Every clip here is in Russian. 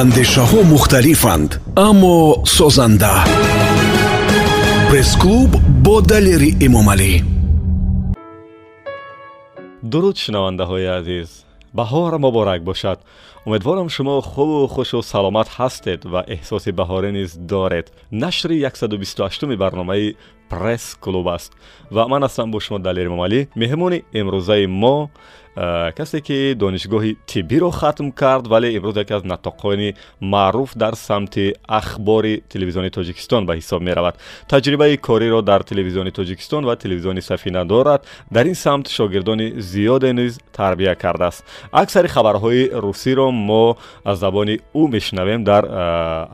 андешаҳо мухталифанд аммо созанда. Пресс-клуб бо далери эмомалӣ дуруд шунавандаҳои азиз. Баҳор муборак бошад. Умедворам шумо хубу хушу саломат ҳастед ва эҳсоси баҳорӣ низ доред. Нашри 128 барномаи пресс клуб аст. Ва ман ҳастам бо шумо далер мамалӣ меҳмони имрӯзаи мо касе ки донишгоҳи тиббиро хатм кард вале имрӯз яке аз натоқони маъруф дар самти ахбори телевизиони тоҷикистон ба ҳисоб меравад. Таҷрибаи кориро дар телевизиони тоҷикистон ва телевизиони сафина дорад дар ин самт шогирдони зиёде низ тарбия кардааст. Аксари хабарҳои русиро мо аз забони ӯ мешунавем дар э,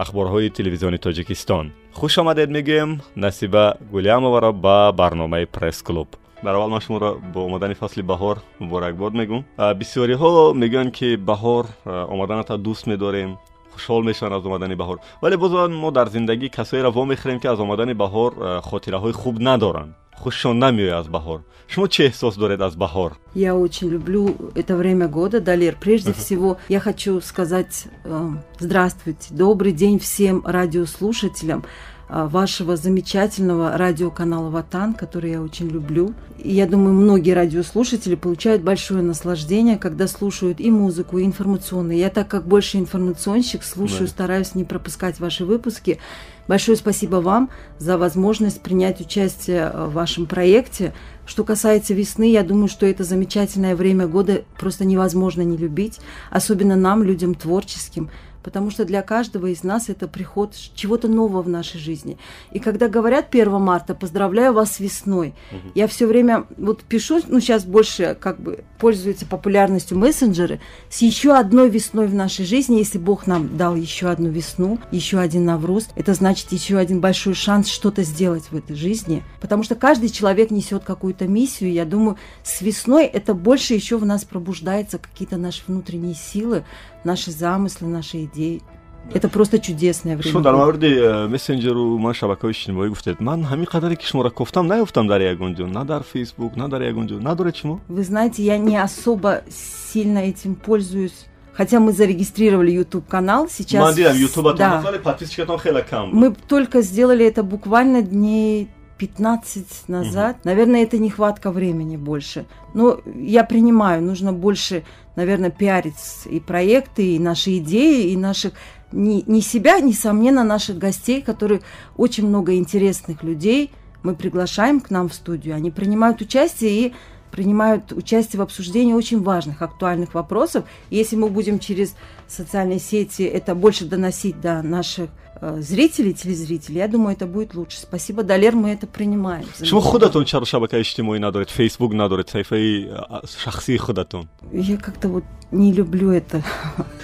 ахборҳои телевизиони тоҷикистон. Хуш омадед мегӯем. Насиба гулиамоваро ба барномаи пресс клуб дар аввал ман шуморо бо омадани фасли баҳор муборакбод мегӯм бисёриҳо мегӯянд ки баҳор омаданата дӯст медорем хушҳол мешаванд аз омадани баҳор вале боз мо дар зиндагӣ касоеро вомехӯрем ки аз омадани баҳор хотираҳои хуб надоранд хушшон намеояд аз баҳор шумо чӣ эҳсос доред аз баҳор я очень люблю это время года далер. Прежде всего я хочу сказать э, здравствуйте добрый день всем радиослушателям вашего замечательного радиоканала «Ватан», который я очень люблю. И я думаю, многие радиослушатели получают большое наслаждение, когда слушают и музыку, и информационные. Я так как больше информационщик, слушаю, да. стараюсь не пропускать ваши выпуски. Большое спасибо вам за возможность принять участие а, в вашем проекте. Что касается весны, я думаю, что это замечательное время года просто невозможно не любить, особенно нам, людям творческим – потому что для каждого из нас это приход чего-то нового в нашей жизни. И когда говорят 1 марта, поздравляю вас с весной, угу. я все время вот пишу, ну сейчас больше как бы пользуются популярностью мессенджеры, с еще одной весной в нашей жизни, если Бог нам дал еще одну весну, еще один Навруз, это значит еще один большой шанс что-то сделать в этой жизни, потому что каждый человек несет какую-то миссию, я думаю, с весной это больше еще в нас пробуждается какие-то наши внутренние силы, наши замыслы, наши идеи. Это просто чудесное время. шумо дар мавриди мессенҷеру ман шабакаҳои иҷтимоӣ гуфтед ман ҳамин қадаре ки шуморо кофтам наёфтам дар ягон ҷо на дар фейсбук на дар ягон ҷо надоред шумо вы знаете я не особо сильно этим пользуюсь Хотя мы зарегистрировали YouTube канал сейчас. да. Мы только сделали это буквально дней 15 назад. Угу. Наверное, это нехватка времени больше. Но я принимаю, нужно больше, наверное, пиарить и проекты, и наши идеи, и наших не, не себя, несомненно, наших гостей, которые очень много интересных людей мы приглашаем к нам в студию. Они принимают участие и принимают участие в обсуждении очень важных, актуальных вопросов. И если мы будем через социальные сети это больше доносить до наших Э, зрителей, телезрителей, я думаю, это будет лучше. Спасибо, Далер, мы это принимаем. шумо худатон чаро шабакаи иҷтимоӣ надоред фейсбук надоред саҳифаи шахсии худатон я как-то вот не люблю это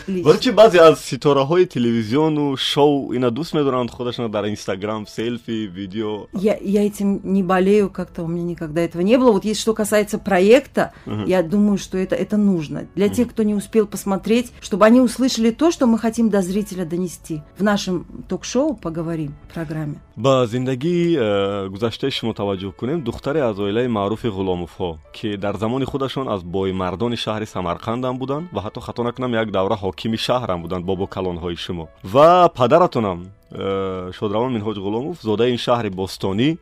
вале чи баъзе аз ситораҳои телевизиону шоу ина дӯст медоранд худашона дар инстаграм селфи видео я, я этим не болею как-то у меня никогда этого не было вот если что касается проекта uh-huh. я думаю что это это нужно для uh-huh. тех кто не успел посмотреть чтобы они услышали то что мы хотим до зрителя донести. В нашем ток-шоу поговорим программе. Ба зиндагии э, гузаштаи шумо таваҷҷӯҳ кунем духтаре аз оилаи маъруфи ғуломовҳо ки дар замони худашон аз боймардони шаҳри самарқандам буданд ва ҳатто хато накунам як давра ҳокими шаҳрам буданд бобокалонҳои шумо. Ва падаратонам э, шодравон минҳоҷ ғуломов зодаи ин шаҳри бостонӣ э,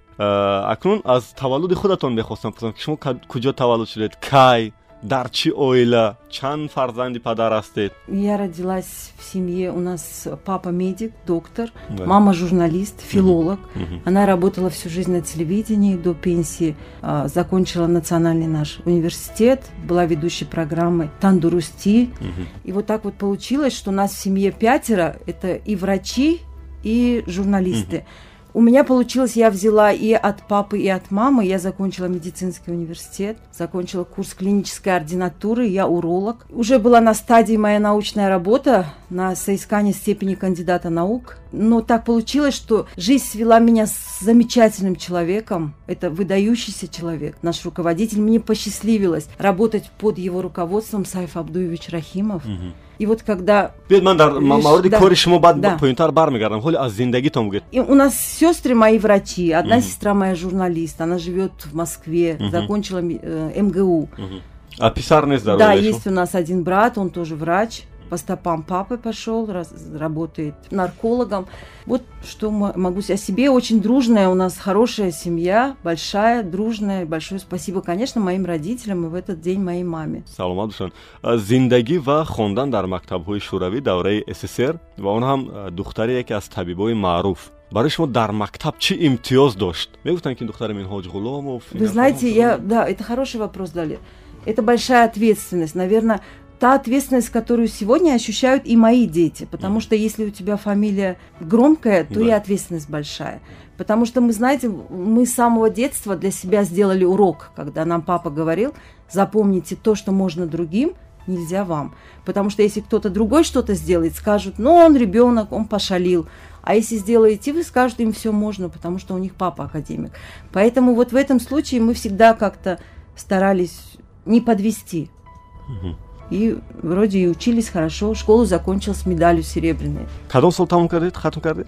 акнун аз таваллуди худатон мехостам пурсам ки шумо куҷо таваллуд шудед? Кай дар чӣ оила чанд фарзанди падар ҳастед я родилась в семье у нас папа медик доктор да. мама журналист филолог угу. она работала всю жизнь на телевидении до пенсии а, закончила национальный наш университет была ведущей программы тандурусти угу. и вот так вот получилось что у нас в семье пятеро это и врачи и журналисты угу. У меня получилось, я взяла и от папы, и от мамы. Я закончила медицинский университет, закончила курс клинической ординатуры, я уролог. Уже была на стадии моя научная работа на соискание степени кандидата наук. Но так получилось, что жизнь свела меня с замечательным человеком. Это выдающийся человек, наш руководитель. Мне посчастливилось работать под его руководством Сайф Абдуевич Рахимов. Угу. И вот когда... Ман дар мавриди кори шумо баъд поинтар бармегардам ҳоли аз зиндагитон гӯед у нас сестры мои врачи одна сестра моя журналист она живет в москве закончила э, мгу. А писар нест дар да есть у нас один брат он тоже врач по стопам папы пошел, работает наркологом. Вот что могу о себе. Очень дружная у нас, хорошая семья, большая, дружная. Большое спасибо, конечно, моим родителям и в этот день моей маме. Саламат бушан. А, Зиндаги ва хондан дар мактабҳои шурави давраи СССР ва он ҳам а, духтари яке аз табибои маъруф برای شما در مکتب چه امتیاز داشت میگفتن که دختر من حاج Вы знаете, я, да, это хороший вопрос, Дали. Это большая ответственность. Наверное, та ответственность, которую сегодня ощущают и мои дети. Потому что если у тебя фамилия громкая, то да. и ответственность большая. Потому что мы, знаете, мы с самого детства для себя сделали урок, когда нам папа говорил, запомните то, что можно другим, нельзя вам. Потому что если кто-то другой что-то сделает, скажут, ну он ребенок, он пошалил. А если сделаете вы, скажут им все можно, потому что у них папа академик. Поэтому вот в этом случае мы всегда как-то старались не подвести. Угу. И вроде и учились хорошо. Школу закончил с медалью серебряной.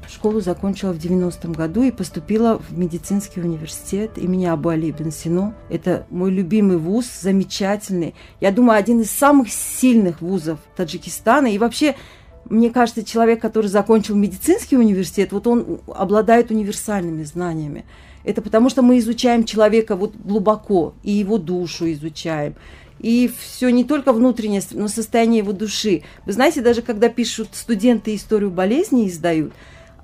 Школу закончила в 90-м году и поступила в медицинский университет имени Абу Али Бен Сино. Это мой любимый вуз, замечательный. Я думаю, один из самых сильных вузов Таджикистана. И вообще мне кажется, человек, который закончил медицинский университет, вот он обладает универсальными знаниями. Это потому что мы изучаем человека вот глубоко, и его душу изучаем. И все не только внутреннее, но состояние его души. Вы знаете, даже когда пишут студенты историю болезни и издают,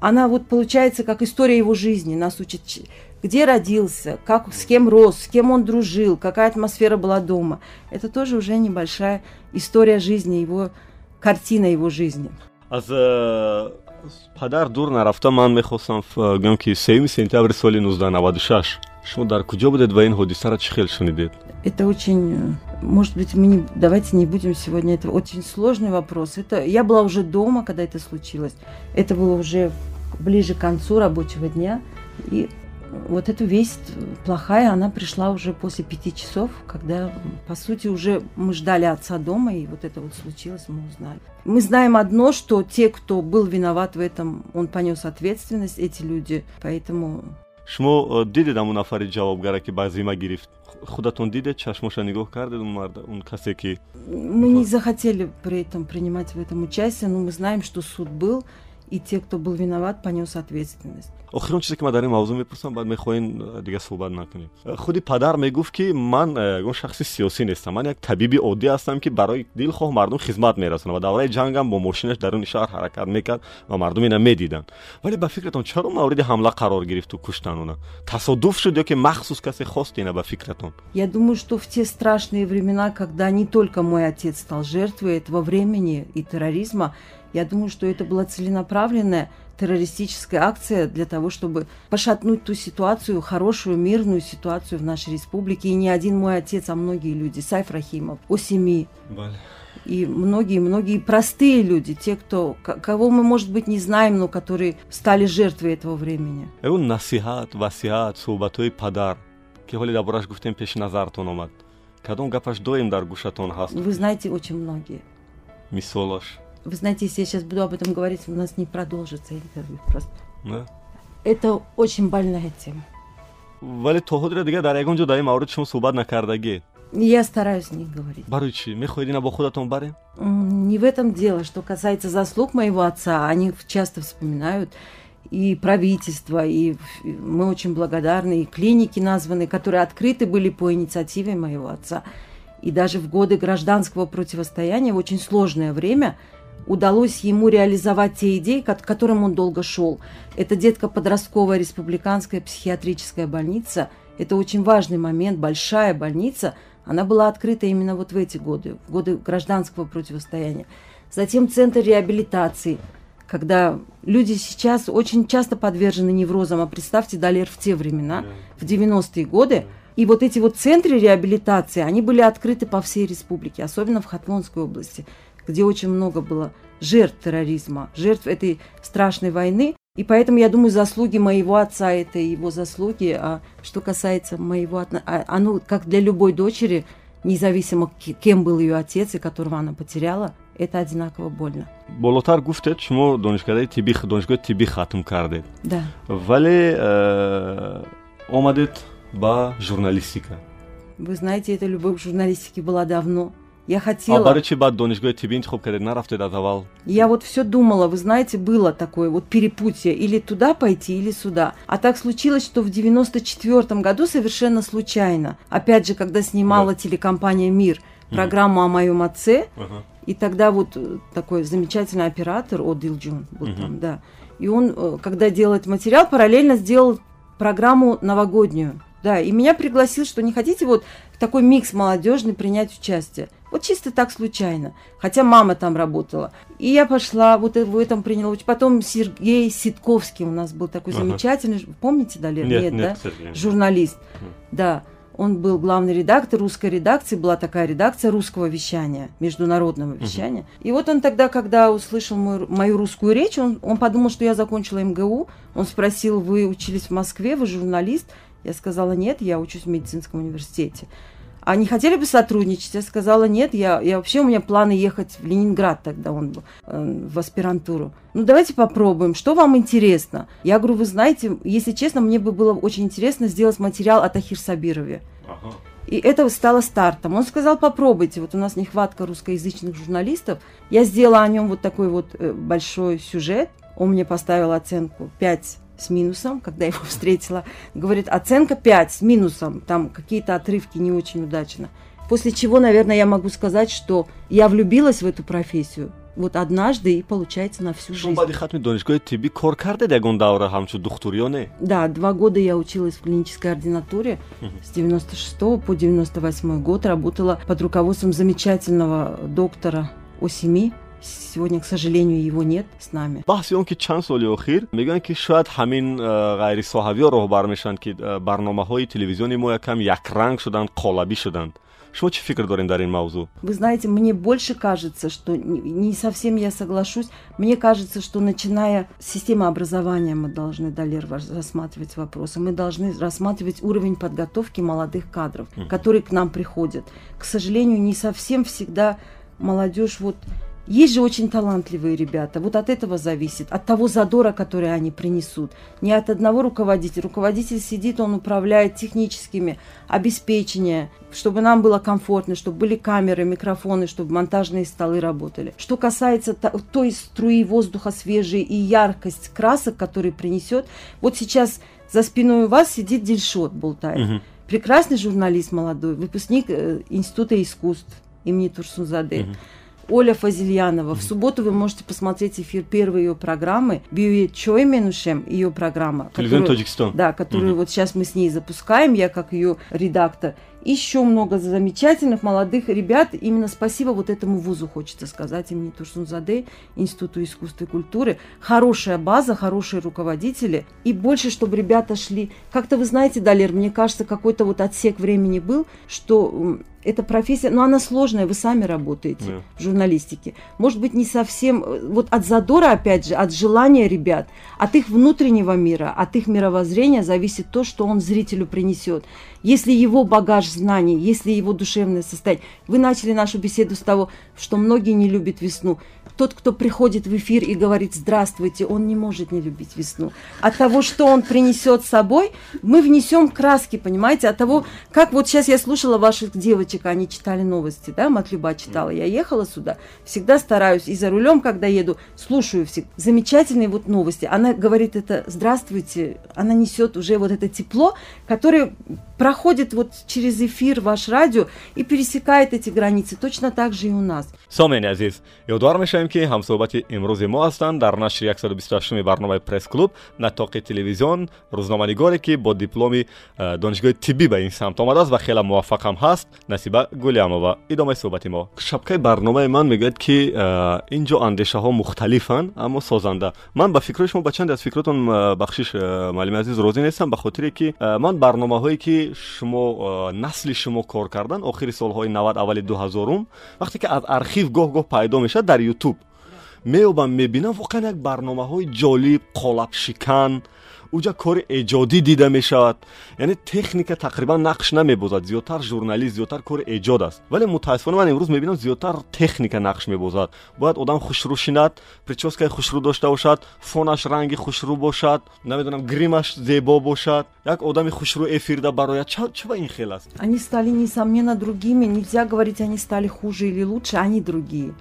она вот получается как история его жизни. Нас учат, где родился, как, с кем рос, с кем он дружил, какая атмосфера была дома. Это тоже уже небольшая история жизни его картина его жизни. аз падар дур нарафта ман мехостам гӯям ки сеюми сентябри соли 1996 шумо дар куҷо будед ва ин ҳодисаро чӣ хел шунидед это очень может быть мы не давайте не будем сегодня это очень сложный вопрос. Это я была уже дома когда это случилось. Это было уже ближе к концу рабочего дня. И вот эта весть плохая, она пришла уже после пяти часов, когда, по сути, уже мы ждали отца дома, и вот это вот случилось, мы узнали. Мы знаем одно, что те, кто был виноват в этом, он понес ответственность, эти люди, поэтому... шумо дидед амун нафари ҷавобгара ки ба зима гирифт худатон дидед чашмоша нигоҳ кардед он марда он касе ки мы не захотели при этом принимать в этом участие но мы знаем что суд был и те, кто был виноват, понес ответственность. Охирон чизе ки ман дар ин мавзӯъ мепурсам баъд мехоҳем дига суҳбат накунем. Худи падар мегуфт ки ман он шахси сиёсӣ нестам. Ман як табиби оддӣ ҳастам ки барои дилхоҳ мардум хизмат мерасонам ва давраи ҷангам бо мошинаш даруни шаҳр ҳаракат мекард ва мардум ина медиданд. Вале ба фикратон чаро мавриди ҳамла қарор гирифту куштан она тасодуф шуд ё ки махсус касе хост ина ба фикратон? Я думаю что в те страшные времена когда не только мой отец стал жертвой этого времени и терроризма я думаю, что это была целенаправленная террористическая акция для того, чтобы пошатнуть ту ситуацию, хорошую, мирную ситуацию в нашей республике. И не один мой отец, а многие люди. Сайф Рахимов, Осеми. И многие-многие простые люди, те, кто, кого мы, может быть, не знаем, но которые стали жертвой этого времени. насихат, васиат, субатой падар. ки ҳоли дар бораш гуфтем пеши назартон омад кадом гапаш доим дар гӯшатон ҳаст вы знаете очень многие мисолаш вы знаете, если я сейчас буду об этом говорить, у нас не продолжится интервью просто. Да. Это очень больная тема. то ҳодира дига дар ягон ҷо дар ин маврид шумо суҳбат накардагед я стараюсь не говорить. Барои чӣ? Мехоҳед ина бо худатон барем? Не в этом дело. Что касается заслуг моего отца, они часто вспоминают и правительство, и мы очень благодарны, и клиники названы, которые открыты были по инициативе моего отца. И даже в годы гражданского противостояния, в очень сложное время – удалось ему реализовать те идеи, к которым он долго шел. Это детско-подростковая республиканская психиатрическая больница. Это очень важный момент, большая больница. Она была открыта именно вот в эти годы, в годы гражданского противостояния. Затем центр реабилитации, когда люди сейчас очень часто подвержены неврозам, а представьте, Далер в те времена, в 90-е годы, и вот эти вот центры реабилитации, они были открыты по всей республике, особенно в Хатвонской области где очень много было жертв терроризма, жертв этой страшной войны. И поэтому, я думаю, заслуги моего отца – это его заслуги. А что касается моего отца, а, оно, как для любой дочери, независимо, кем был ее отец и которого она потеряла, это одинаково больно. болотар гуфтед шумо донишгоҳи тиби донишгоҳи тибӣ хатм кардед да вале э, омадед ба журналистика вы знаете эта любовь к журналистике была давно Я хотела... тиббӣ интихоб кардед нарафтед аз аввал Я вот все думала, вы знаете, было такое вот перепутье, или туда пойти, или сюда. А так случилось, что в 94 году совершенно случайно, опять же, когда снимала телекомпания «Мир» программу о моем отце, и тогда вот э, такой замечательный оператор Одил Джун был Мгм. там, да. И он, э, когда делает материал, параллельно сделал программу новогоднюю. Да, и меня пригласил, что не хотите вот в такой микс молодежный принять участие. Вот чисто так случайно. Хотя мама там работала. И я пошла, вот э- в этом приняла. Потом Сергей Ситковский у нас был такой Ага. замечательный. Помните, Далер? нет да? нет к сожалению. журналист. Мгм. Да, он был главный редактор русской редакции, была такая редакция русского вещания, международного вещания. И вот он тогда, когда услышал мою, мою русскую речь, он, он подумал, что я закончила МГУ. Он спросил, вы учились в Москве, вы журналист? Я сказала, нет, я учусь в медицинском университете. А не хотели бы сотрудничать? Я сказала, нет, я, я вообще у меня планы ехать в Ленинград тогда он был, э, в аспирантуру. Ну, давайте попробуем, что вам интересно? Я говорю, вы знаете, если честно, мне бы было очень интересно сделать материал о Тахир Сабирове. Ага. И это стало стартом. Он сказал, попробуйте, вот у нас нехватка русскоязычных журналистов. Я сделала о нем вот такой вот э, большой сюжет. Он мне поставил оценку 5 с минусом, когда его встретила. Говорит, оценка 5 с минусом, там какие-то отрывки не очень удачно. После чего, наверное, я могу сказать, что я влюбилась в эту профессию вот однажды и получается на всю жизнь. Да, два года я училась в клинической ординатуре. С 96 по 98 год работала под руководством замечательного доктора Осими. Сегодня, к сожалению, его нет с нами. он ки чанд соли охир мегӯянд ки шояд ҳамин э, ғайрисоҳавиё роҳбар мешаванд ки э, барномаҳои телевизиони мо якам якранг шуданд қолабӣ шуданд шумо чӣ фикр доред дар ин мавзӯъ Вы знаете, мне больше кажется, что не совсем я соглашусь. Мне кажется, что начиная с системы образования мы должны, Далер, ваш- рассматривать вопросы. Мы должны рассматривать уровень подготовки молодых кадров, которые к нам приходят. К сожалению, не совсем всегда молодежь вот есть же очень талантливые ребята. Вот от этого зависит, от того задора, который они принесут. Не от одного руководителя. Руководитель сидит, он управляет техническими обеспечения, чтобы нам было комфортно, чтобы были камеры, микрофоны, чтобы монтажные столы работали. Что касается то- той струи воздуха свежей и яркость красок, которые принесет, вот сейчас за спиной у вас сидит Дильшот Бултаев. Мгм. Прекрасный журналист молодой, выпускник э, Института искусств имени Турсунзаде. Мгм. Оля Фазильянова. В субботу вы можете посмотреть эфир первой ее программы «Бюе Чой Менушем», ее программа. которую- Да, которую Мгм. вот сейчас мы с ней запускаем, я как ее редактор. Еще много замечательных молодых ребят. Именно спасибо вот этому вузу, хочется сказать, имени Турсунзаде, Институту искусства и культуры. Хорошая база, хорошие руководители. И больше, чтобы ребята шли. Как-то вы знаете, Далер, мне кажется, какой-то вот отсек времени был, что эта профессия, но она сложная, вы сами работаете Да. в журналистике. Может быть, не совсем, э, вот от задора, опять же, от желания ребят, от их внутреннего мира, от их мировоззрения зависит то, что он зрителю принесет. Если его багаж знаний, если его душевное состояние. Вы начали нашу беседу с того, что многие не любят весну. Тот, кто приходит в эфир и говорит «здравствуйте», он не может не любить весну. От того, что он принесет с собой, мы внесем краски, понимаете? От того, как вот сейчас я слушала ваших девочек, они читали новости, да, Матлюба читала. Я ехала сюда, всегда стараюсь, и за рулем, когда еду, слушаю все. Замечательные вот новости. Она говорит это «здравствуйте», она несет уже вот это тепло, которое проходит вот через эфир ваш радио и пересекает эти границы. Точно так же и у нас. сомени азиз ёдовар мешавем ки ҳамсӯҳбати имрӯзи мо ҳастанд дар нашри 128 барномаи пресс-клуб натоқи телевизион рӯзноманигоре ки бо дипломи э, донишгоҳи тиббӣ ба ин самт омадааст ва хеле муваффақам ҳаст насиба гулиамова идомаи суҳбати мо шабкаи барномаи ман мегӯяд ки э, ин ҷо андешаҳо мухталифанд аммо созанда ман ба фикрҳои шумо ба чанде аз фикротон э, бахшиш э, муаллими азиз розӣ нестам ба хотире ки э, ман барномаҳое ки шумо э, насли шумо кор кардан охири солҳои 90 аввали 2000 вақте ки аз архив гоҳ-гоҳ пайдо мешавад дар ютуб меёбам мебинам воқеан як барномаҳои ҷолиб қолабшикан. Уҷа кори эҷодӣ дида мешавад. Яъне техника тақрибан нақш намебозад. Зиёдтар журналист зиёдтар кори эҷод аст. Вале мутаассифона ман имрӯз мебинам зиёдтар техника нақш мебозад. Бояд одам хушрӯ шинад прическаи хушрӯ дошта бошад фонаш ранги хушрӯ бошад намедонам гримаш зебо бошад. Як одами хушрӯ эфирда барояд. Чаба ин хел аст? Они стали несомненно другими нельзя говорить они стали хуже или лучше они другие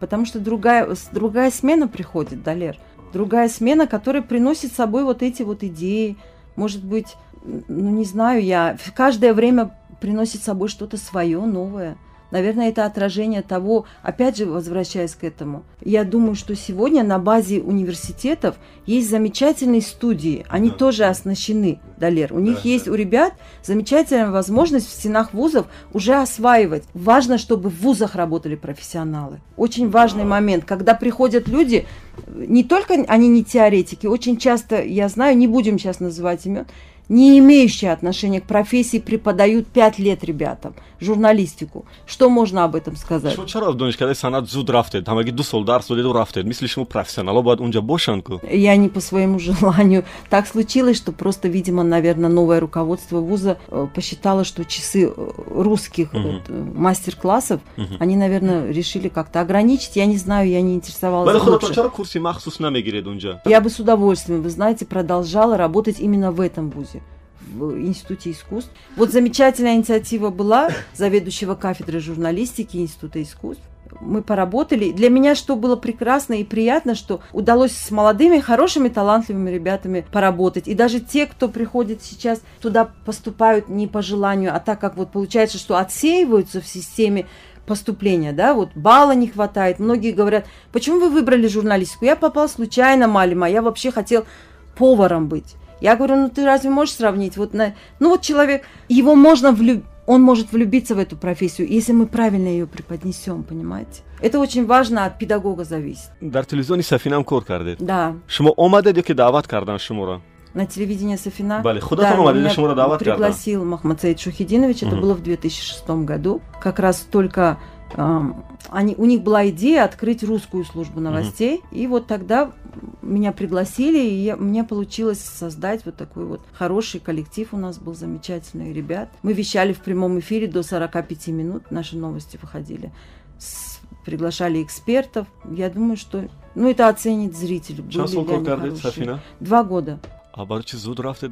потому что другая другая смена приходит далер другая смена, которая приносит с собой вот эти вот идеи. Может быть, ну не знаю я, каждое время приносит с собой что-то свое, новое. Наверное, это отражение того, опять же, возвращаясь к этому. Я думаю, что сегодня на базе университетов есть замечательные студии. Они да. тоже оснащены, Далер. У них да, есть, да. у ребят, замечательная возможность в стенах вузов уже осваивать. Важно, чтобы в вузах работали профессионалы. Очень важный да. момент, когда приходят люди, не только они не теоретики, очень часто, я знаю, не будем сейчас называть имен, не имеющие отношения к профессии, преподают пять лет ребятам журналистику. Что можно об этом сказать? Что чара донеш, когда санат зуд рафтед, там аги дусол дарс оdedu рафтед, мислишь, ему профессионал, бад унжа бошанку? Я не по своему желанию. Так случилось, что просто, видимо, наверное, новое руководство вуза э, посчитало, что часы э, русских угу. вот, э, мастер-классов, угу. они, наверное, решили как-то ограничить. Я не знаю, я не интересовалась. Я бы с удовольствием, вы знаете, продолжала работать именно в этом вузе в Институте искусств. Вот замечательная инициатива была заведующего кафедры журналистики Института искусств. Мы поработали. Для меня что было прекрасно и приятно, что удалось с молодыми, хорошими, талантливыми ребятами поработать. И даже те, кто приходит сейчас, туда поступают не по желанию, а так как вот получается, что отсеиваются в системе поступления, да, вот балла не хватает. Многие говорят, почему вы выбрали журналистику? Я попал случайно, Малима, я вообще хотел поваром быть. Я говорю, ну ты разве можешь сравнить? Вот на... Ну вот человек, его можно влюбить, он может влюбиться в эту профессию, если мы правильно ее преподнесем, понимаете? Это очень важно, от педагога зависит. Дар телевизиони Сафинам кор кардед? Да. Шумо омадед ё ки даъват кардан шуморо? На телевидении Софина. Бале, худатон да, омадед шуморо даъват кардан? Пригласил Махмад Саид Шухидинович, это было в 2006 году. Как раз только они, у них была идея открыть русскую службу новостей, mm-hmm. и вот тогда меня пригласили, и я, мне получилось создать вот такой вот хороший коллектив. У нас был замечательный ребят. Мы вещали в прямом эфире до 45 минут, наши новости выходили. С, приглашали экспертов. Я думаю, что ну это оценит зритель. Сейчас сколько Софина? Два года. А барчи зуд рафте?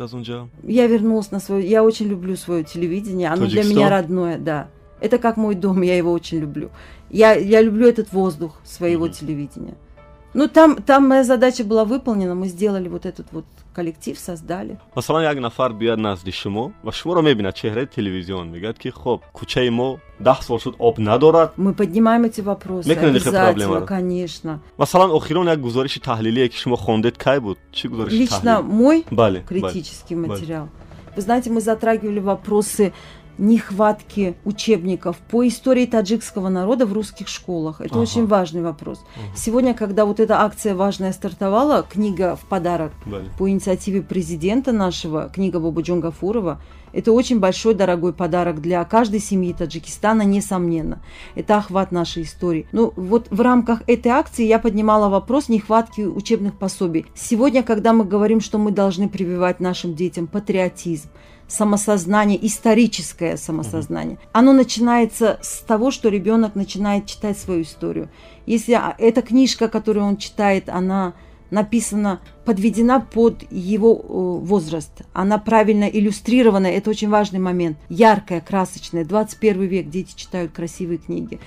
Я вернулась на свое... Я очень люблю свое телевидение. Оно Таджикистан? для меня родное, да. Это как мой дом, я его очень люблю. Я, я люблю этот воздух своего mm-hmm. телевидения. Ну, там, там моя задача была выполнена, мы сделали вот этот вот коллектив, создали. Масалан, як нафар бияд назди шумо ва шуморо мебинад чеҳраи телевизион. Мегӯяд ки хоб кӯчаи мо даҳ сол шуд об надорад мы поднимаем эти вопросы обязательно конечно. Масалан охирон як гузориши таҳлилие ки шумо хондед кай буд? Чӣ гузориши лично мой критический материал. Вы знаете мы затрагивали вопросы нехватки учебников по истории таджикского народа в русских школах. Это ага. очень важный вопрос. Ага. Сегодня, когда вот эта акция важная стартовала, книга в подарок да. по инициативе президента нашего, книга Бабуджон Гафурова, это очень большой, дорогой подарок для каждой семьи Таджикистана, несомненно. Это охват нашей истории. Ну, вот в рамках этой акции я поднимала вопрос нехватки учебных пособий. Сегодня, когда мы говорим, что мы должны прививать нашим детям патриотизм, самосознание, историческое самосознание. Оно начинается с того, что ребенок начинает читать свою историю. Если а, эта книжка, которую он читает, она написана, подведена под его э, возраст. Она правильно иллюстрирована, это очень важный момент. Яркая, красочная. 21 век, дети читают красивые книги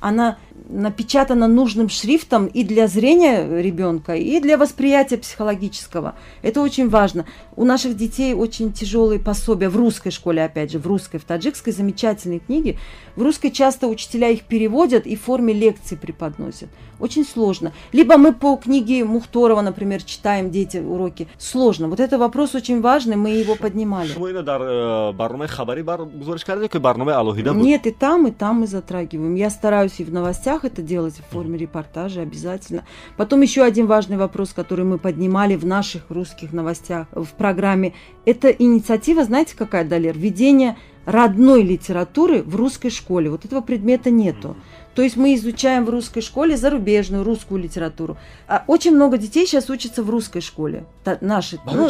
она напечатана нужным шрифтом и для зрения ребенка, и для восприятия психологического. Это очень важно. У наших детей очень тяжелые пособия в русской школе, опять же, в русской, в таджикской замечательные книги. В русской часто учителя их переводят и в форме лекций преподносят. Очень сложно. Либо мы по книге Мухторова, например, читаем дети уроки. Сложно. Вот это вопрос очень важный, мы его поднимали. Э, Нет, и там, и там мы затрагиваем. Я стараюсь стараюсь и в новостях это делать в форме репортажа обязательно. Потом еще один важный вопрос, который мы поднимали в наших русских новостях в программе, это инициатива, знаете, какая, Далер? Введение родной литературы в русской школе. Вот этого предмета нету. То есть мы изучаем в русской школе зарубежную русскую литературу. А очень много детей сейчас учатся в русской школе. Та, наши. Ну,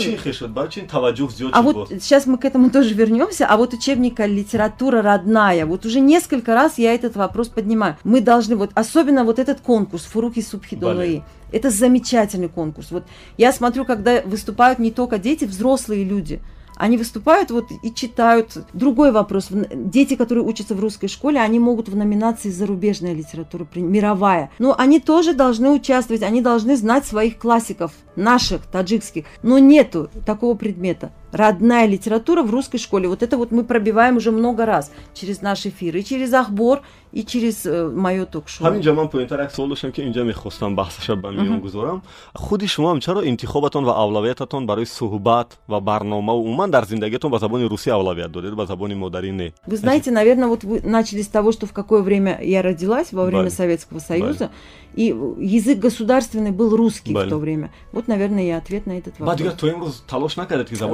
а вот сейчас мы к этому тоже вернемся. А вот учебника литература родная. Вот уже несколько раз я этот вопрос поднимаю. Мы должны вот особенно вот этот конкурс Фуруки Субхидолаи. Это замечательный конкурс. Вот я смотрю, когда выступают не только дети, взрослые люди. Они выступают вот и читают. Другой вопрос. Дети, которые учатся в русской школе, они могут в номинации зарубежная литература, мировая. Но они тоже должны участвовать, они должны знать своих классиков, наших, таджикских. Но нету такого предмета родная литература в русской школе. Вот это вот мы пробиваем уже много раз через наш эфир, и через Ахбор, и через э, мое ток-шоу. ҳаминҷа ман поинтар як суол доштам ки инҷа мехостам баҳсаша ба миён гузорам. Худи шумо ҳам чаро интихобатон ва авлавиятатон барои суҳбат ва барномаву умуман дар зиндагиятон ба забони русӣ авлавият додед ба забони модарӣ не? Вы знаете наверное вот вы начали с того что в какое время я родилась во время советского союза и язык государственный был русский в то время. Вот наверное и ответ на этот вопрос.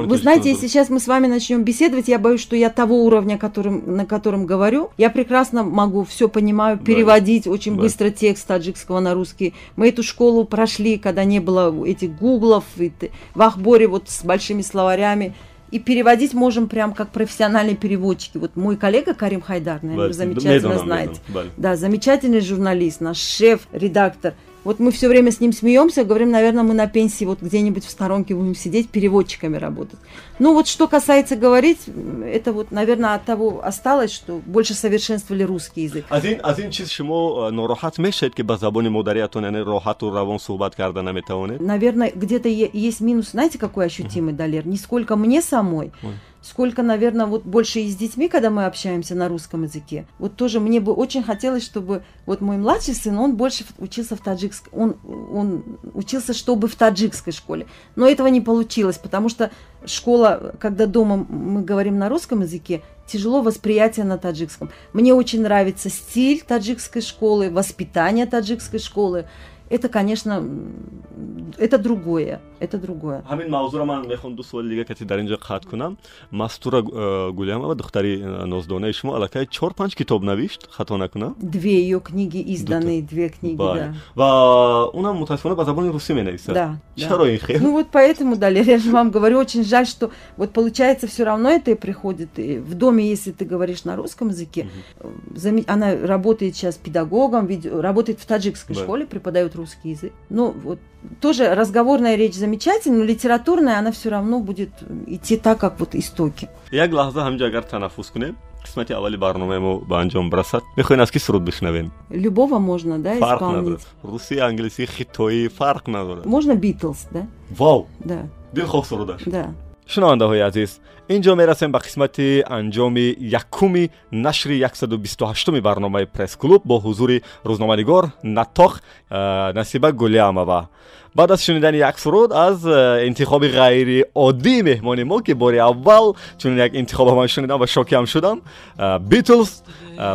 Вы знаете, если сейчас мы с вами начнем беседовать, я боюсь, что я того уровня, которым, на котором говорю, я прекрасно могу все понимаю, переводить да. очень да. быстро текст таджикского на русский. Мы эту школу прошли, когда не было этих гуглов, и в Ахборе вот с большими словарями. И переводить можем прям как профессиональные переводчики. Вот мой коллега Карим Хайдар, наверное, вы замечательно знаете. Да, замечательный журналист, наш шеф, редактор. Вот мы все время с ним смеемся, говорим, наверное, мы на пенсии вот где-нибудь в сторонке будем сидеть, переводчиками работать. Ну вот что касается говорить, это вот, наверное, от того осталось, что больше совершенствовали русский язык. Один, один чиз шумо норохат мешед, ки ба забони модариятон, яни рохату равон сухбат карда наметавонед? Наверное, где-то есть минус, знаете, какой ощутимый, Далер? Не сколько мне самой, Ой сколько, наверное, вот больше и с детьми, когда мы общаемся на русском языке. Вот тоже мне бы очень хотелось, чтобы вот мой младший сын, он больше учился в таджикской, он, он учился, чтобы в таджикской школе. Но этого не получилось, потому что школа, когда дома мы говорим на русском языке, тяжело восприятие на таджикском. Мне очень нравится стиль таджикской школы, воспитание таджикской школы это, конечно, это другое. Это другое. мавзӯро ман мехоҳам ду суоли дига кати дар инҷо қатъ кунам. Мастура э, гулямова духтари э, ноздонаи шумо аллакай чор панҷ китоб навишт хато накунам? Две ее книги изданы две книги да. Ва унам мутаассифона ба забони русӣ менависад да чаро ин хел? Ну вот поэтому далее я же вам говорю очень жаль что вот получается все равно это и приходит в доме если ты говоришь на русском языке она работает сейчас педагогом работает в таджикской школе преподает русский язык. Ну вот тоже разговорная речь замечательная, но литературная она все равно будет идти так, как вот истоки. як лаҳза ҳамҷо агар танаффус кунем қисмати аввали барномаемо ба анҷом расад мехоҳем аз ки суруд бишнавем любого можно да фарқ надорад русӣ англисӣ хитоӣ фарқ надорад можно битлз да? Вау! Да. Дилхоҳ сурудаш. Да. Шунавандаҳои азиз инҷо мерасем ба қисмати анҷоми якуми нашри 128 барномаи пресс-клуб бо ҳузури рӯзноманигор натоқ насиба гулиамова баъд аз шунидани як суруд аз э, интихоби ғайриоддии меҳмони мо ки бори аввал чунин як интихоба ман шунидам ва шокиам шудам э,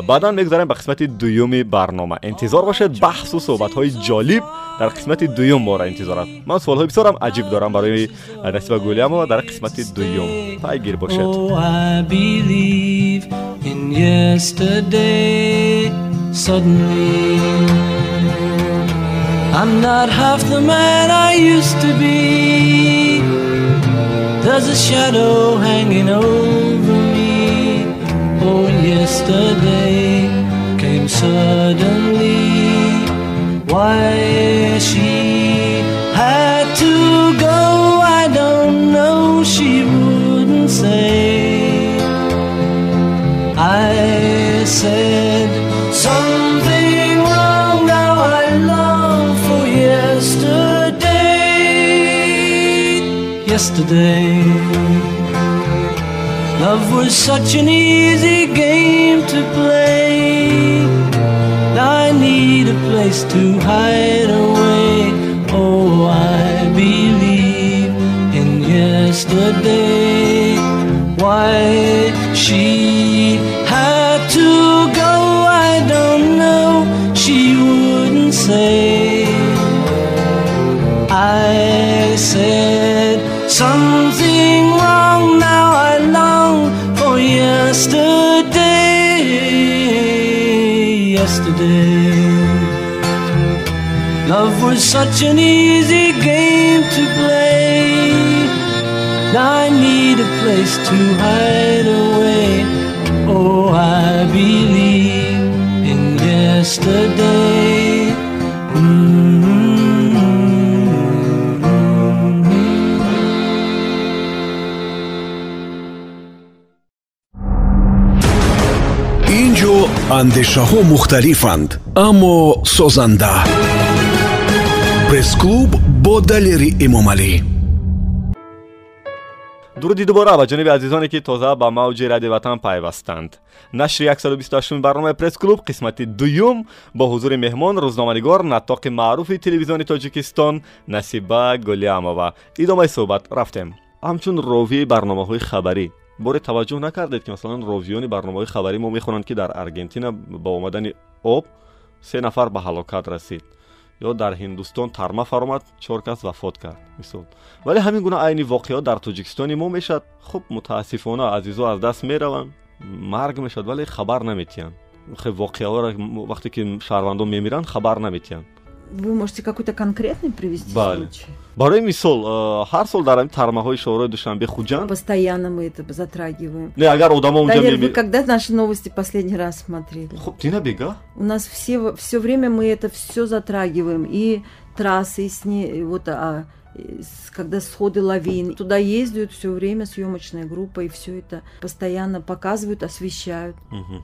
баъдан мегузарем ба қисмати дуюми барнома. Интизор бошед баҳсу суҳбатҳои ҷолиб дар қисмати дуюм мора интизорат. Ман суолҳои бисёрам аҷиб дорам барои э, насиба гулиамова дар қисмати дуюм Oh, I believe in yesterday. Suddenly, I'm not half the man I used to be. There's a shadow hanging over me. Oh, yesterday came suddenly. Why she had to go, I don't know. She say. I said something wrong. Now I long for yesterday. Yesterday. Love was such an easy game to play. I need a place to hide away. Oh, I believe in yesterday. was such an easy game to play. Now I need a place to hide away. Oh, I believe in yesterday. Mm-hmm. инҷо андешаҳо мухталифанд аммо созанда пресс-клуб бо далери эмомалӣ дуруди дубора ба ҷониби азизоне ки тоза ба мавҷи радио ватан пайвастанд. Нашри 128 барномаи пресс-клуб қисмати дуюм бо ҳузури меҳмон рӯзноманигор натоқи маъруфи телевизиони тоҷикистон насиба гулиамова идомаи суҳбат рафтем. Ҳамчун ровии барномаҳои хабарӣ. Боре таваҷҷӯҳ накардед ки масалан ровиёни барномаҳои хабарӣ мо мехонанд ки дар аргентина ба омадани об се нафар ба ҳалокат расид ё дар ҳиндустон тарма фаромад чор кас вафот кард мисол. Вале ҳамин гуна айни воқеот дар тоҷикистони мо мешавад. Хуб мутаассифона азизо аз даст мераванд. Марг мешавад вале хабар наметиҳанд. Воқеаҳоро вақте ки шаҳрвандон мемиранд хабар наметиҳанд Вы можете какой-то конкретный привести Бале. случай? барои мисол э, ҳар сол дар тармаҳои шоҳрои душанбе хуҷанд Постоянно мы это затрагиваем. не агар одамо унҷа Далер, вы когда наши новости последний раз смотрели? хуб ти набега У нас все, все время мы это все затрагиваем. И трассы, и сне, и вот, а, с- когда сходы лавин. Туда ездят все время съемочная группа, и все это постоянно показывают, освещают. Мгм.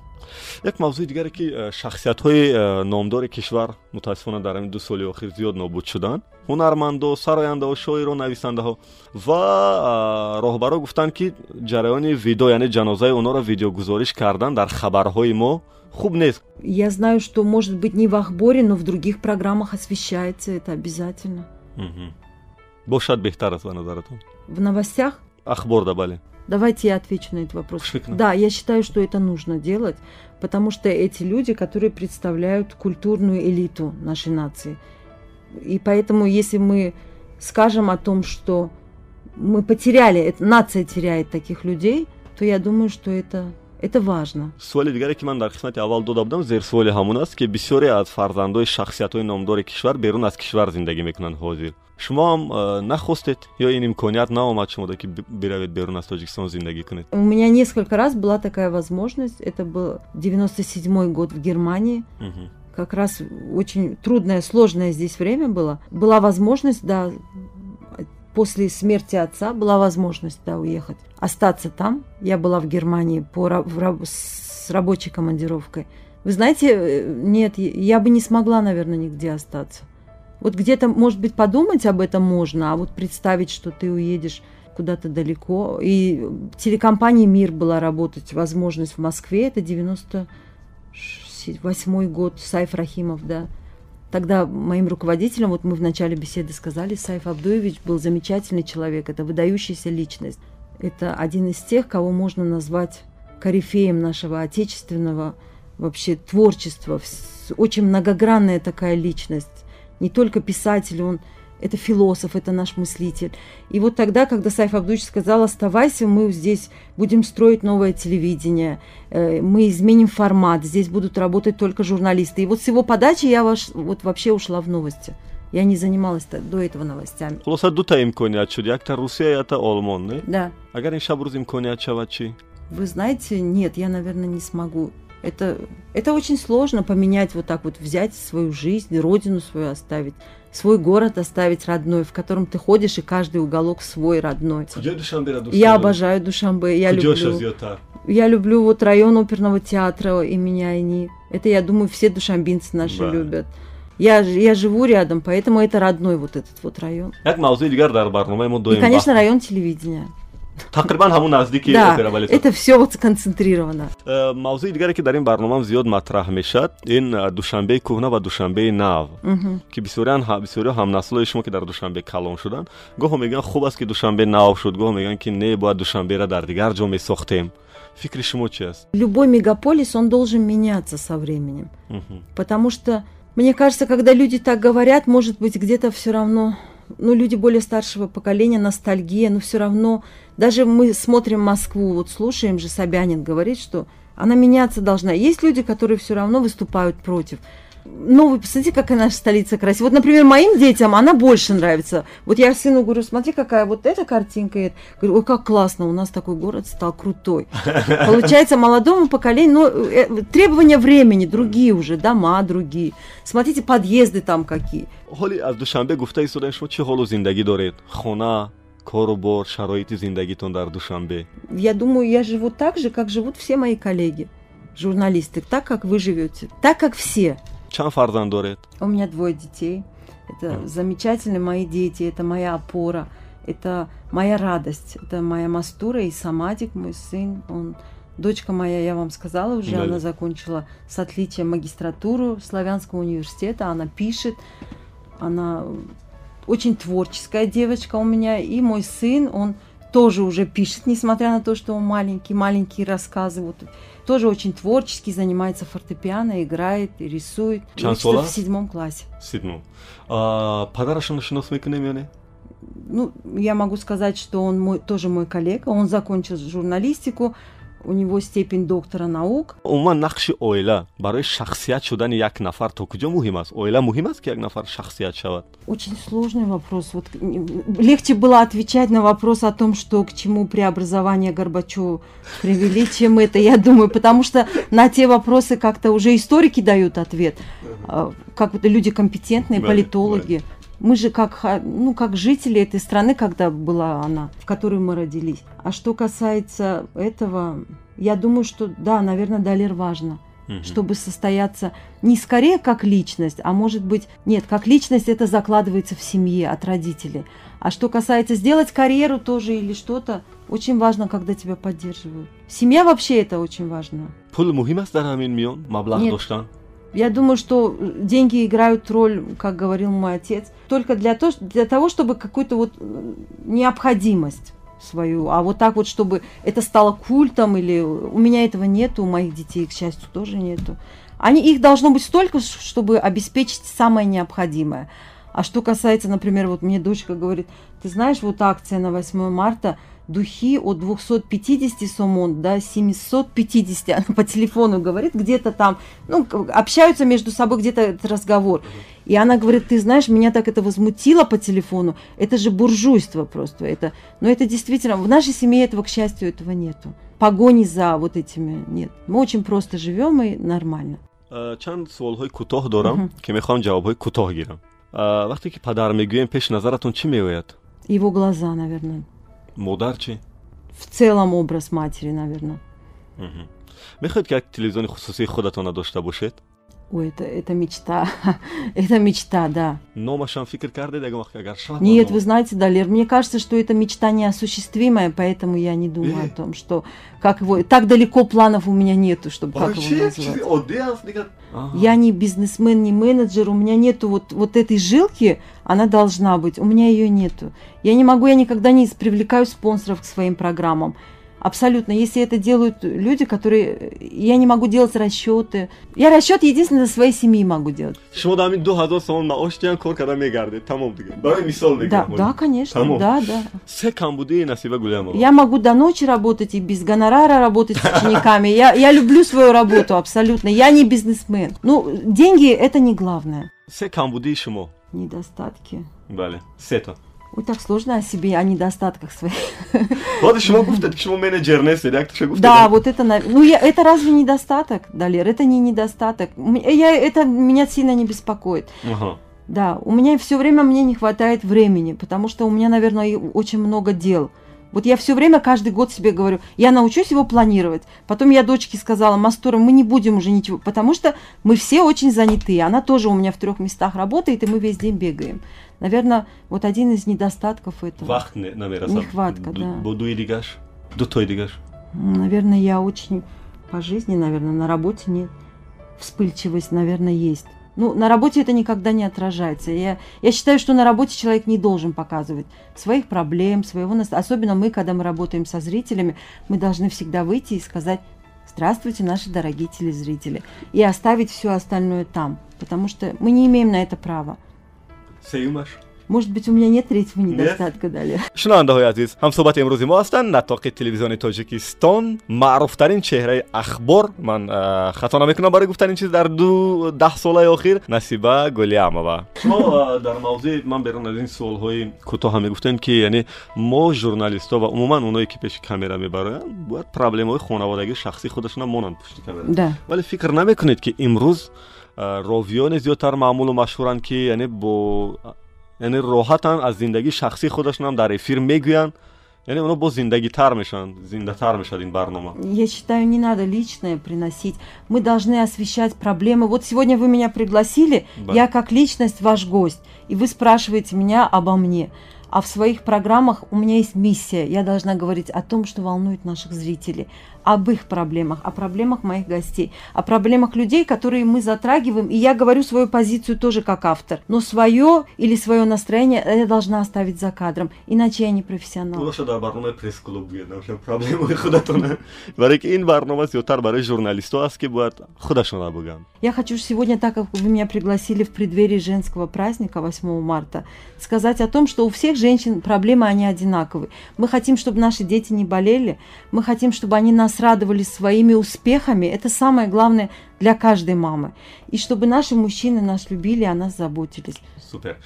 Як мавзӯи дигаре ки э, шахсиятҳои э, номдори кишвар мутаассифона дар ҳамин ду соли охир зиёд нобуд шуданд ҳунармандо сарояндаҳо шоиро нависандаҳо ва а, роҳбаро гуфтанд ки ҷараёни видео яъне ҷанозаи онҳоро видеогузориш кардан дар хабарҳои мо хуб нест Я знаю, что может быть не в Ахборе, но в других программах освещается это обязательно. Бошад беҳтар аст ба назаратон. В новостях? Ахборда бале Давайте я отвечу на этот вопрос. Шикарно. Да, я считаю, что это нужно делать, потому что эти люди, которые представляют культурную элиту нашей нации. И поэтому, если мы скажем о том, что мы потеряли, нация теряет таких людей, то я думаю, что это, это важно. суоли дигаре ки ман дар қисмати аввал дода будам зерсуоли ҳамон аст ки бисёре аз фарзандои шахсиятҳои номдори кишвар берун аз кишвар зиндагӣ мекунанд ҳозир шумо нахостед ё ин имконият наомад шумода ки би- биравед берун аз тоҷикистон зиндагӣ кунед У меня несколько раз была такая возможность. Это был 97 год в Германии. Как раз очень трудное, сложное здесь время было. Была возможность, да, после смерти отца была возможность, да, уехать, остаться там. Я была в Германии по, в с рабочей командировкой. Вы знаете, э, нет, я бы не смогла, наверное, нигде остаться. Вот где-то, может быть, подумать об этом можно, а вот представить, что ты уедешь куда-то далеко. И телекомпании «Мир» была работать, возможность в Москве, это 98 год, Сайф Рахимов, да. Тогда моим руководителем, вот мы в начале беседы сказали, Сайф Абдуевич был замечательный человек, это выдающаяся личность. Это один из тех, кого можно назвать корифеем нашего отечественного вообще творчества. Очень многогранная такая личность. Не только писатель, он это философ, это наш мыслитель. И вот тогда, когда Сайф Абдуевич сказал, оставайся, мы здесь будем строить новое телевидение, э, мы изменим формат, здесь будут работать только журналисты. И вот с его подачи я ваш, вот вообще ушла в новости. Я не занималась до этого новостями. хулоса дута имконият шуд якта русия якта олмон не Да. агар ин шаб рӯз имконият шавад Вы знаете, нет, я, наверное, не смогу. Это, это очень сложно поменять вот так вот, взять свою жизнь, родину свою оставить, свой город оставить родной, в котором ты ходишь, и каждый уголок свой родной. Я обожаю Душанбе, я люблю. Я люблю вот район оперного театра имени Айни. Это, я думаю, все душанбинцы наши Да. любят. Я, я живу рядом, поэтому это родной вот этот вот район. мо И, конечно, район телевидения. Наздики да, опера балет это все вот сконцентрировано. Э, мавзӯи дигаре ки дар ин барномаам зиёд матраҳ мешавад ин э, душанбеи кӯҳна ва душанбеи нав ки бисёриан бисёриҳо ҳамнаслои шумо ки дар душанбе калон шуданд. Гоҳо мегӯянд хуб аст ки душанбе нав шуд. Гоҳо мегӯянд ки не бояд душанберо дар дигар ҷо месохтем. Фикри шумо чи аст? Любой мегаполис, он должен меняться со временем. Потому что, мне кажется, когда люди так говорят, может быть, где-то все равно, ну, люди более старшего поколения, ностальгия, но все равно, даже мы смотрим Москву, вот слушаем же, Собянин говорит, что Она меняться должна. Есть люди, которые все равно выступают против. Ну, вы посмотрите, какая наша столица красивая. Вот, например, моим детям она больше нравится. Вот я сыну говорю, смотри, какая вот эта картинка. И Говорю, ой, как классно, у нас такой город стал крутой. Получается, молодому поколению, ну, э, требования времени другие уже, дома другие. Смотрите, подъезды там какие. душанбе гуфта истодаем шумо чӣ ҳолу зиндагӣ доред хона кору бор шароити зиндагитон дар душанбе Я думаю, я живу так же, как живут все мои коллеги, журналисты, так, как вы живете, так, как все. чанд фарзанд доред У меня двое детей. Это замечательные мои дети, это моя опора, это моя радость, это моя мастура и Самадик, мой сын. Он, дочка моя, я вам сказала уже, Да. она закончила с отличием магистратуру Славянского университета, она пишет, она очень творческая девочка у меня, и мой сын, он тоже уже пишет, несмотря на то, что он маленький, маленькие рассказы, вот тоже очень творческий, занимается фортепиано, играет и рисует. И Чанд учится сола? в седьмом классе. сидну А, падарашонро шинос Ну, я могу сказать, что он мой, тоже мой коллега. Он закончил журналистику, у него степень доктора наук. умуман нақши оила барои шахсият шудани як нафар то куҷо муҳим аст оила муҳим аст ки як нафар шахсият шавад Очень сложный вопрос. Вот м, легче было отвечать на вопрос о том, что к чему преобразование Горбачева привели, чем это, я думаю, потому что на те вопросы как-то уже историки дают ответ, а, как вот люди компетентные, политологи. Мы же как, ну, как жители этой страны, когда была она, в которой мы родились. А что касается этого, я думаю, что да, наверное, Далер важно Мгм. чтобы состояться не скорее как личность, а может быть, нет, как личность это закладывается в семье от родителей. А что касается сделать карьеру тоже или что-то, очень важно, когда тебя поддерживают. Семья вообще это очень важно. пул муҳим аст дар ҳамин миён маблағ Нет. доштан Я думаю, что деньги играют роль, как говорил мой отец, только для, то, для того, чтобы какую-то вот э, необходимость свою, а вот так вот, чтобы это стало культом или у меня этого нету, у моих детей, к счастью, тоже нету. Они, их должно быть столько, чтобы обеспечить самое необходимое. А что касается, например, вот мне дочка говорит, ты знаешь, вот акция на 8 марта, духи от 250 сомон до 750, она по телефону говорит, где-то там, ну, общаются между собой, где-то этот разговор. И она говорит, ты знаешь, меня так это возмутило по телефону, это же буржуйство просто, это, но это действительно, в нашей семье этого, к счастью, этого нету. Погони за вот этими нет. Мы очень просто живем и нормально. А, чанд суолҳои кӯтоҳ дорам ки мехоҳам ҷавобҳои кӯтоҳ гирам А, вақте ки падар мегӯем пеш назаратон чӣ меояд Его глаза, наверное, модар чӣ в целом образ матери, наверное. Мгм. мехоҳед ки як телевизиони хусусии худатона дошта бошед Ой, это, это мечта. это мечта, да. агар шавад Нет, вы знаете, Далер, мне кажется, что это мечта неосуществимая, поэтому я не думаю Э. о том, что как его... Так далеко планов у меня нету, чтобы как его назвать. Аҳа. Я не бизнесмен, не менеджер, у меня нету вот, вот этой жилки, она должна быть, у меня ее нету. Я не могу, я никогда не привлекаю спонсоров к своим программам. Абсолютно. Если это делают люди, которые... Я не могу делать расчеты. Я расчет единственно своей семьи могу делать. Да, да, конечно, да, да. Я могу до ночи работать и без гонорара работать с учениками. Я, я люблю свою работу абсолютно. Я не бизнесмен. Ну, деньги это не главное. Недостатки. бале сета Ой, так сложно о себе, о недостатках своих. воде шумо гуфтед ки шумо менеҷер нестед як туша гуфтед Да, вот это, ну я, это разве недостаток, Далер? Это не недостаток. Я, это меня сильно не беспокоит. Аҳа. Да, у меня все время мне не хватает времени, потому что у меня, наверное, очень много дел. Вот я все время, каждый год себе говорю, я научусь его планировать. Потом я дочке сказала, Мастура, мы не будем уже ничего, потому что мы все очень заняты. Она тоже у меня в трех местах работает, и мы весь день бегаем. Наверное, вот один из недостатков этого. вақт не- намерасам Нехватка, да. бо дуи дигаш дутои дигаш М, Наверное, я очень по жизни, наверное, на работе нет. Вспыльчивость, наверное, есть. Ну, на работе это никогда не отражается. Я, я считаю, что на работе человек не должен показывать своих проблем, своего... Особенно мы, когда мы работаем со зрителями, мы должны всегда выйти и сказать «Здравствуйте, наши дорогие телезрители!» и оставить все остальное там, потому что мы не имеем на это права. Сеюмаш? Может быть, у меня нет третьего недостатка, Далер. шунавандаҳои азиз ҳамсӯҳбати имрӯзи мо ҳастанд. Натоқи телевизиони тоҷикистон маъруфтарин чеҳраи ахбор. Ман хато намекунам барои гуфтани ин чиз дар ду даҳ солаи охир. Насиба гулиамова шумо дар мавзӯи ман берун аз ин суолҳои кӯтоҳа мегуфтем ки яъне мо журналистҳо ва умуман оное ки пеши камера мебароянд бояд проблемаҳои хонаводагии шахсии худашонам монанд пушти камера. Вале фикр намекунед ки имрӯз а, ровиёне зиёдтар маъмулу машҳуранд ки яъне бо яъне роҳатан аз зиндагии шахсии худашонам дар эфир мегӯянд яъне оно бо зиндагитар мешаванд зиндатар мешавад ин барнома Я считаю, не надо личное приносить. Мы должны освещать проблемы. Вот сегодня вы меня пригласили, Да. я как личность ваш гость, и вы спрашиваете меня обо мне. А в своих программах у меня есть миссия. Я должна говорить о том, что волнует наших зрителей, об их проблемах, о проблемах моих гостей, о проблемах людей, которые мы затрагиваем. И я говорю свою позицию тоже как автор. Но свое или свое настроение я должна оставить за кадром, иначе я не профессионал. Я хочу сегодня, так как вы меня пригласили в преддверии женского праздника 8 марта, сказать о том, что у всех женщин проблемы, они одинаковые. Мы хотим, чтобы наши дети не болели, мы хотим, чтобы они нас радовали своими успехами. Это самое главное для каждой мамы. И чтобы наши мужчины нас любили, о нас заботились. супер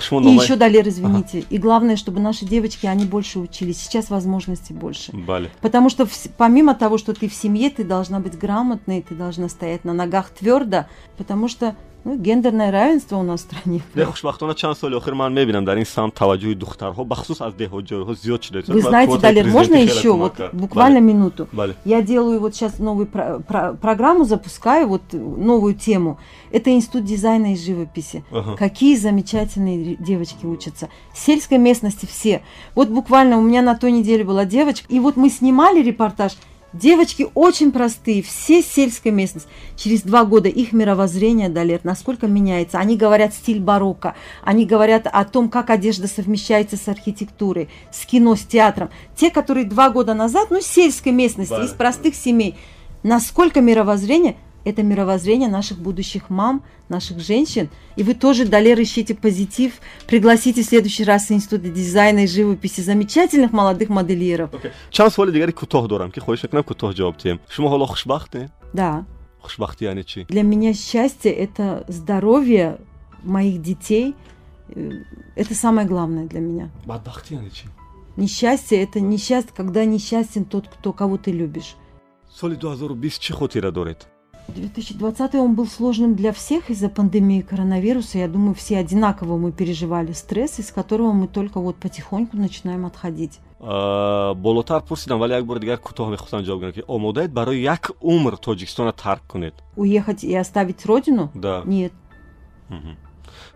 шумо И еще, Далер, извините, и главное, чтобы наши девочки, они больше учились. Сейчас возможностей больше. бале Потому что помимо того, что ты в семье, ты должна быть грамотной, ты должна стоять на ногах твердо, потому что гендерное равенство у нас в стране. хушбахтона чанд соли охир ман мебинам дар ин самт таваҷҷӯҳи духтарҳо бахусус аз деҳот ҷойҳо зиёд шуда Вы знаете, Далер, можно еще вот буквально минуту? Я делаю вот сейчас новую про- про- программу, запускаю вот новую тему. Это институт дизайна и живописи. Какие замечательные девочки учатся. В сельской местности все. Вот буквально у меня на той неделе была девочка, и вот мы снимали репортаж. Девочки очень простые, все сельской местности. Через два года их мировоззрение, Далер, насколько меняется. Они говорят стиль барокко, они говорят о том, как одежда совмещается с архитектурой, с кино, с театром. Те, которые два года назад, ну, сельской местности, Да. из простых семей. Насколько мировоззрение это мировоззрение наших будущих мам, наших женщин. И вы тоже, Далер, ищите позитив. Пригласите в следующий раз Институт дизайна и живописи замечательных молодых модельеров. чанд суоли дигари кӯтоҳ дорам ки хоҳиш мекунам кӯтоҳ ҷавоб диҳем шумо ҳоло хушбахте Да, хушбахтӣ яъне чӣ для меня счастье – это здоровье моих детей. Э, Это самое главное для меня. бадбахтӣ яъне чӣ Несчастье – это несчастье, когда несчастен тот, кто, кого ты любишь. соли 2020 чӣ хотира доред 2020 он был сложным для всех из-за пандемии коронавируса. Я думаю, все одинаково мы переживали стресс, из которого мы только вот потихоньку начинаем отходить. А, болотар пурсидам вале як бори дигар кӯтоҳ мехостам ҷавоб гирам ки омодаед барои як умр тоҷикистона тарк кунед Уехать и оставить родину? да Нет.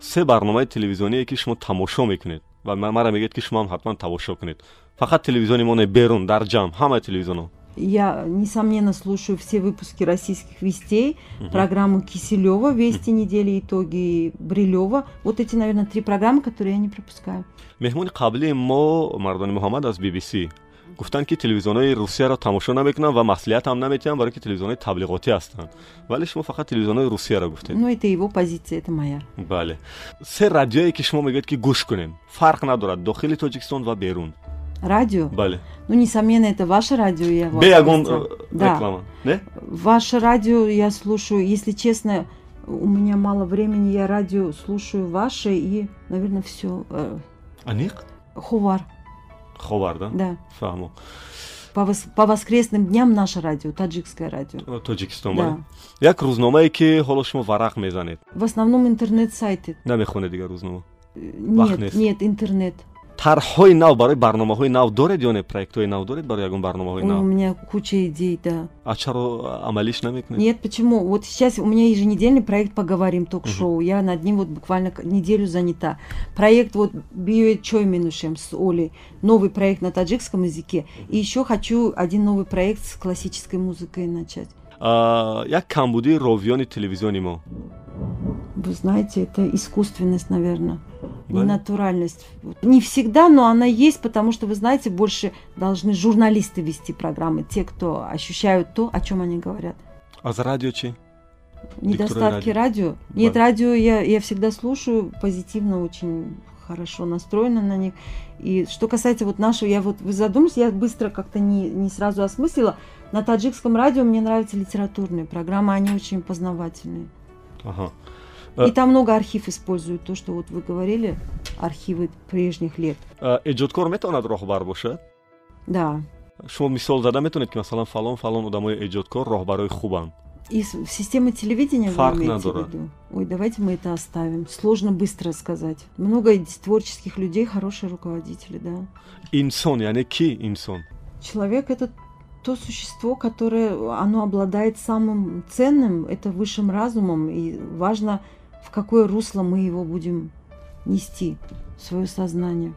Се барномаи телевизионие ки шумо тамошо мекунед ва ма- мара мегӯед ки шумо ҳам ҳатман тамошо кунед фақат телевизиони мо не берун дар ҷамъ ҳамаи телевизионҳо Я, несомненно, слушаю все выпуски российских вестей, программу Киселева «Вести недели», итоги Брилева. Вот эти, наверное, три программы, которые я не пропускаю. меҳмони қаблии мо мардони муҳаммад аз bbc гуфтанд ки телевизионҳои русияро тамошо намекунанд ва маслиҳатам наметиҳанд барое ки телевизионҳои таблиғотӣ ҳастанд вале шумо фақат телевизионҳои русияро гуфтед Ну, это его позиция, это моя. бале се радиое ки шумо мегӯед ки гӯш кунем фарқ надорад дохили тоҷикистон ва берун Радио? бале Ну, несомненно, это ваше радио. Я вас бе ягон гостя. э, Да. реклама не Ваше радио я слушаю, если честно, у меня мало времени, я радио слушаю ваше и, наверное, все. аниқ Хувар, ховар да да. фаҳмо По, вос- по воскресным дням наше радио, таджикское радио. тоҷикистон Да. бале як рӯзномае ҳоло шумо варақ мезанед В основном интернет-сайты. намехонед дигар рӯзнома Э, Нет, нет, интернет. Тарҳҳои нав барои барномаҳои нав доред ё не проектҳои нав доред барои ягон барномаҳои Ой, у нав меня куча идей, да. а чаро амалиш намекунед Нет, почему? Вот сейчас у меня еженедельный проект «Поговорим» ток-шоу. Я над ним вот буквально неделю занята. Проект вот «Био Чой Минушем» с Олей. Новый проект на таджикском языке. И еще хочу один новый проект с классической музыкой начать. А, як камбудии ровиёни телевизиони мо Вы знаете, это искусственность, наверное. Да? Ненатуральность. Вот. Не всегда, но она есть, потому что, вы знаете, больше должны журналисты вести программы, те, кто ощущают то, о чем они говорят. аз радио чӣ Недостатки радио. Нет, Да. радио я, я всегда слушаю позитивно, очень хорошо настроена на них. И что касается вот нашего, я вот вы задумались, я быстро как-то не, не сразу осмыслила. На таджикском радио мне нравятся литературные программы, они очень познавательные. Ага. И там много архив используют, то, что вот вы говорили, архивы прежних лет. Э, эҷодкор метавонад роҳбар бошад Да. шумо мисол зада метавонед ки масалан фалон фалон одамои эҷодкор роҳбарои хубанд И система телевидения Фарк вы имеете в надура. виду? Ой, давайте мы это оставим. Сложно быстро сказать. Много творческих людей, хорошие руководители, да. инсон яъне ки инсон Человек это то существо, которое оно обладает самым ценным, это высшим разумом, и важно, в какое русло мы его будем нести, свое сознание.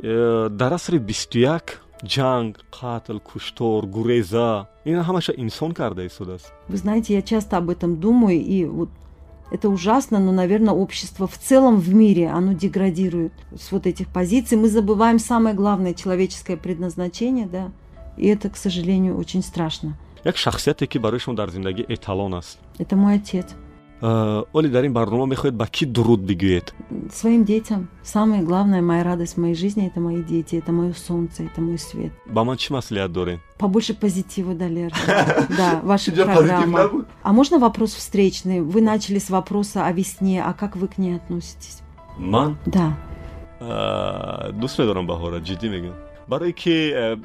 Э, дар асри бисту як ҷанг қатл куштор гуреза ин ҳамаша инсон карда истодааст Вы знаете, я часто об этом думаю, и вот это ужасно, но, наверное, общество в целом в мире, оно деградирует с вот этих позиций. Мы забываем самое главное человеческое предназначение, да, и это, к сожалению, очень страшно. Это мой отец. Э, оли дар ин барнома мехоҳед ба дуруд бигӯед Своим детям. Самое главное, моя радость в моей жизни – это мои дети, это мое солнце, это мой свет. ба ман чӣ маслиҳат доред Побольше позитива, Далер. Да, ваша программа. А можно вопрос встречный? Вы начали с вопроса о весне, а как вы к ней относитесь? ман Да. э, дӯст медорам баҳора ҷиддӣ мегӯям барое ки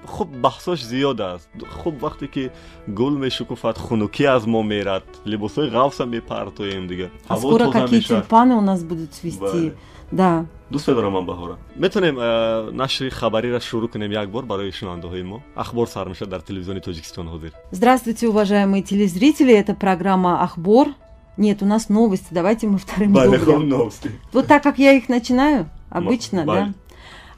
хуб баҳсош зиёд аст хуб вақте ки гул мешукуфад хунукӣ аз мо мерад либосҳои ғафса мепартоем А ҳаво скоро какие тюльпаны у нас будут цвести. Да. дӯст медорам ман баҳора метавонем нашри хабариро шурӯъ кунем як бор барои шунавандаҳои мо ахбор сар мешавад дар телевизиони тоҷикистон ҳозир Здравствуйте, уважаемые телезрители. Это программа «Ахбор». Нет, у нас новости. Давайте мы вторым дублем. новости Вот так, как я их начинаю, обычно, да.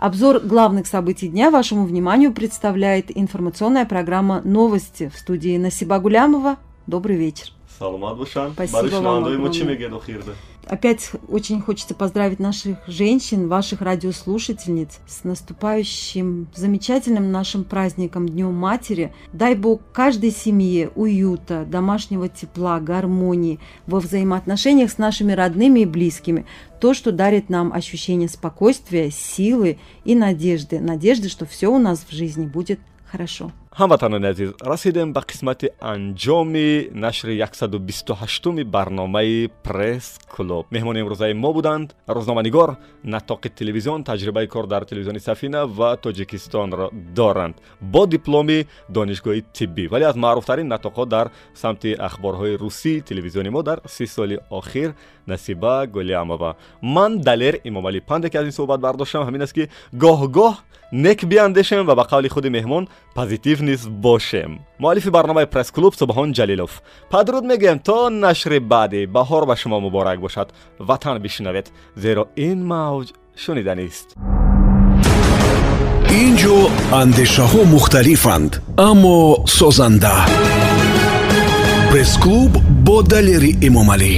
Обзор главных событий дня вашему вниманию представляет информационная программа «Новости» в студии Насиба Гулямова. Добрый вечер. саломат бошанд Спасибо барои вам огромное. Опять очень хочется поздравить наших женщин, ваших радиослушательниц с наступающим замечательным нашим праздником Днем Матери. Дай Бог каждой семье уюта, домашнего тепла, гармонии во взаимоотношениях с нашими родными и близкими. То, что дарит нам ощущение спокойствия, силы и надежды. Надежды, что все у нас в жизни будет хорошо. Ҳамватанони азиз расидем ба қисмати анҷоми нашри 128уми барномаи пресс клуб меҳмони имрӯзаи мо буданд рӯзноманигор натоқи телевизион таҷрибаи кор дар телевизиони сафина ва тоҷикистонро доранд. Бо дипломи донишгоҳи тиббӣ вале аз маъруфтарин натоқҳо дар самти ахборҳои русии телевизиони мо дар си соли охир насиба гулямова ман далер имомалӣ панде ки аз ин суҳбат бардоштам ҳамин аст ки гоҳ-гоҳ нек биандешем ва ба қавли худи меҳмон позитив низ бошем муаллифи барномаи пресс-клуб субҳон ҷалилов падруд мегӯем то нашри баъдӣ баҳор ба шумо муборак бошад ватан бишнавед зеро ин мавҷ шуниданист ин ҷо андешаҳо мухталифанд аммо созанда пресс-клуб бо далери эмомалӣ